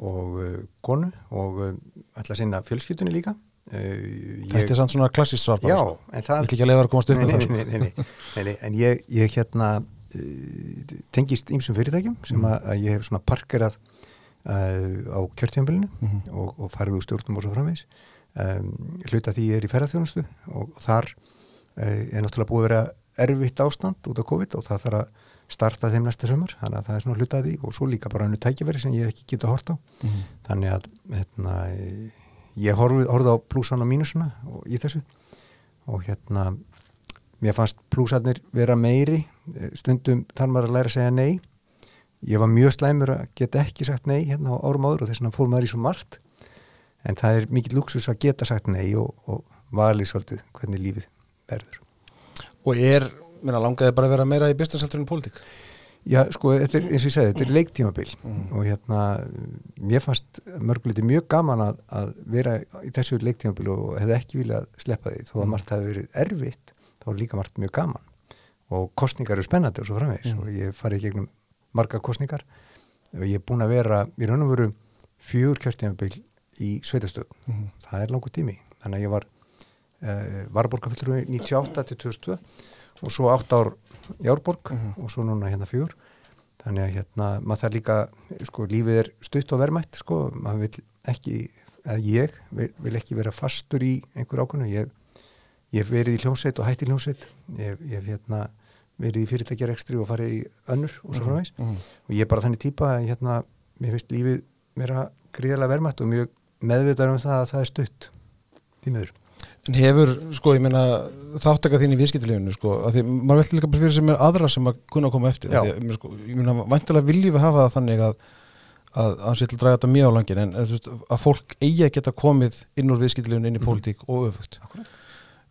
og uh, konu og uh, ætla að sinna fjölskyldunni líka uh, ég, Þetta er samt svona klassist svar. Já, sko. en það ætla ekki að leiða að komast upp nei, nei, sko. nei, nei, nei, en ég, ég hérna uh, tengist ýmsum fyrirtækjum sem Mhm. að, að ég hef svona parkerað uh, á kjörtjambilinu Mhm. og, og farið úr stjórnum og svo framvegis um, hluta því ég er í ferðarþjónustu og, og þar uh, er náttúrulega búið að vera erfitt ástand út á COVID og það þarf að starta þeim næsta sömur, þannig að það er svona hluta af því og svo líka bara hannu tækifæri sem ég ekki geta hort á. Mhm. þannig að hérna, ég horfið, á plúsan og mínusuna og, í þessu og hérna mér fannst plúsarnir vera meiri. Stundum þarf maður að læra að segja nei. Ég var mjög slæmur að geta ekki sagt nei hérna á árum áður og þess vegna fór maður í svo margt. En það er mikill luxus að geta sagt nei og, og valið svolítið hvernig lífið verður Og er, minna, langaði bara að vera meira í en pólitík? Já, sko, þetta er, eins og ég segi, þetta er leiktímabil Mhm. og hérna, mér fannst mörguliti mjög gaman að, að vera í þessu leiktímabil og hefði ekki viljað sleppa því, þó að Mhm. margt hafi verið erfitt, þá er líka margt mjög gaman og kostningar eru spennandi og svo framvegis Mhm. og ég farið gegnum marga kostningar og ég er búin að vera í raun og veru fjögur kjörtímabil í sveitastöð, Mhm. það er langur tími þannig að ég var uh, varborgarfyllur 98 til 2002 og svo 8 ár í Árborg Mhm. og svo núna hérna fjör þannig að hérna maður það líka sko lífið er stutt og vermætt sko maður vil ekki, eða ég vil, vil ekki vera fastur í einhver ákvörnu ég, hef verið í hljómsveit og hætt í hljómsveit. Ég, hef- hérna verið í fyrirtækjarekstri og farið í önnur og svo Mhm. og ég er bara þannig típa að hérna, mér finnst lífið vera gríðarlega vermætt og mjög meðvitaður um það að það er stutt því miður. En hefur, sko, ég meina þáttaka þín í viðskiptilífinu, sko að því maður veldur líka bara fyrir sem er aðra sem að kunna að koma eftir. Því, sko, ég meina, væntalega viljum við hafa það þannig að að hann sé til að draga þetta mjög á langin en að, að fólk eigi að geta komið inn úr viðskiptilífinu inn í pólitík og öfugt uh,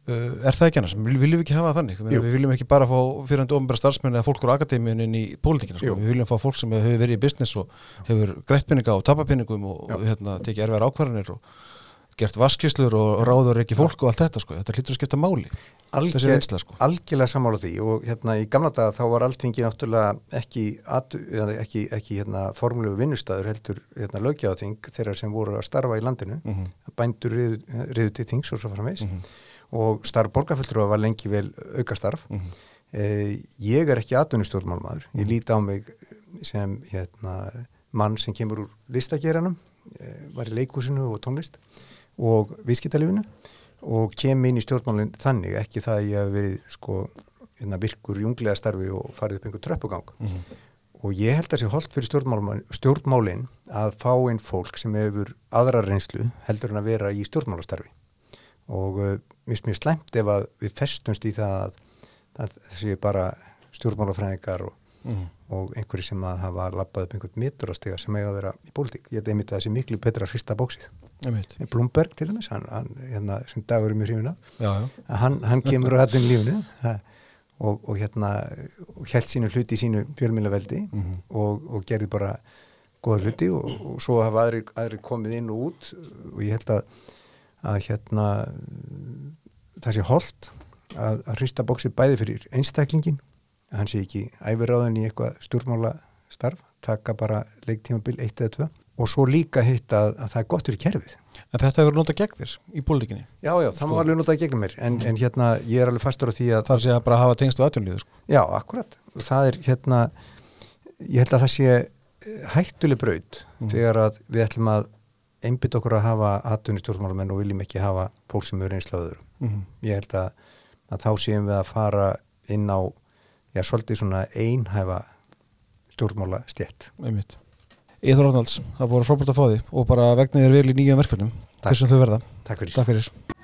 Er það ekki annars? Vil, viljum við ekki hafa þannig? Við viljum ekki bara fá fyrirandi ofnbæra starfsmenn eða fólk úr akademíun inn í pólitíkina, sko. Við viljum fá fólk sem hefur verið í business og hefur greitt peninga og tapapinningum og, og hérna, tekið erfiðar ákvarðanir og gert vaskislur og ráður ekki fólk og allt þetta sko, þetta hlýtur að skipta máli Alger, reynsla sko. algjörlega sammála því og hérna í gamla daga þá var alltingi náttúrulega ekki, ekki, ekki hérna, formlegu vinnustæður heldur hérna, lögjáðing þeirra sem voru að starfa í landinu. Mm -hmm. bændur riðu, til þings og svo framvegs Mhm. og starf borgarfulltrúa var lengi vel aukastarf. Mhm. eh, ég er ekki atvinnustjórnmálmaður. Ég líti á mig sem hérna, mann sem kemur úr listageranum eh, var í leikúsinu og tónlist og viðskiptalífinu og kem inn í stjórnmálinn þannig ekki það að ég hef verið sko, hérna, virkur junglega starfi og farið upp einhver tröppugang Mhm. og ég held að sé holdt fyrir stjórnmálin, stjórnmálin að fá einn fólk sem hefur aðra reynslu heldur en að vera í stjórnmálastarfi og uh, mér finnst mjög slæmt ef að við festumst í það að, að þessi bara stjórnmálafræðingar og, Mhm. og einhverju sem að hafa lappað upp einhvern miturastega sem eiga að vera í pólitík. Ég held einmitt að sé miklu betra að hrista bóksið. Blumberg til dæmis, hann, hann hérna, sem dagur er mjög hrifuna, hann, hann kemur á hættin það, og, og hérna og held sínu hluti í sínu fjölmjölaveldi Mhm. og, og gerði bara góða hluti og, og svo hafa aðri, aðri komið inn og út og ég held að, að hérna það sé holdt að, að hrista bóksið bæði fyrir einstaklingin hann sé ekki æfiráðin í eitthvað stjórnmála starf, taka bara leiktímabil eitt eða tvö og svo líka hitt að, að það er gott fyrir kerfið. En þetta hefur notað gegn þér í pólitíkinni? Já, já, það má alveg nota í gegnum mér en, en hérna, ég er alveg fastur á því að þar sé að bara hafa tengst á atvinnlíðu sko. Já, akkurat. Það er hérna, ég held að það sé eh, hættuleg braut Mhm. þegar að við ætlum að einbytt okkur að hafa atvinni stjórnmálamenn og viljum ekki hafa fólk sem eru einslaður mm ég held að, að þá séum við að fara inn á já, svolítið svona einhæfa stjórnmála stjett einmitt. Íþór Arnalds, það er búin frábært að fá því og bara vegna þér vel í nýjum verkefnum þessum þau verða. Takk fyrir. Takk fyrir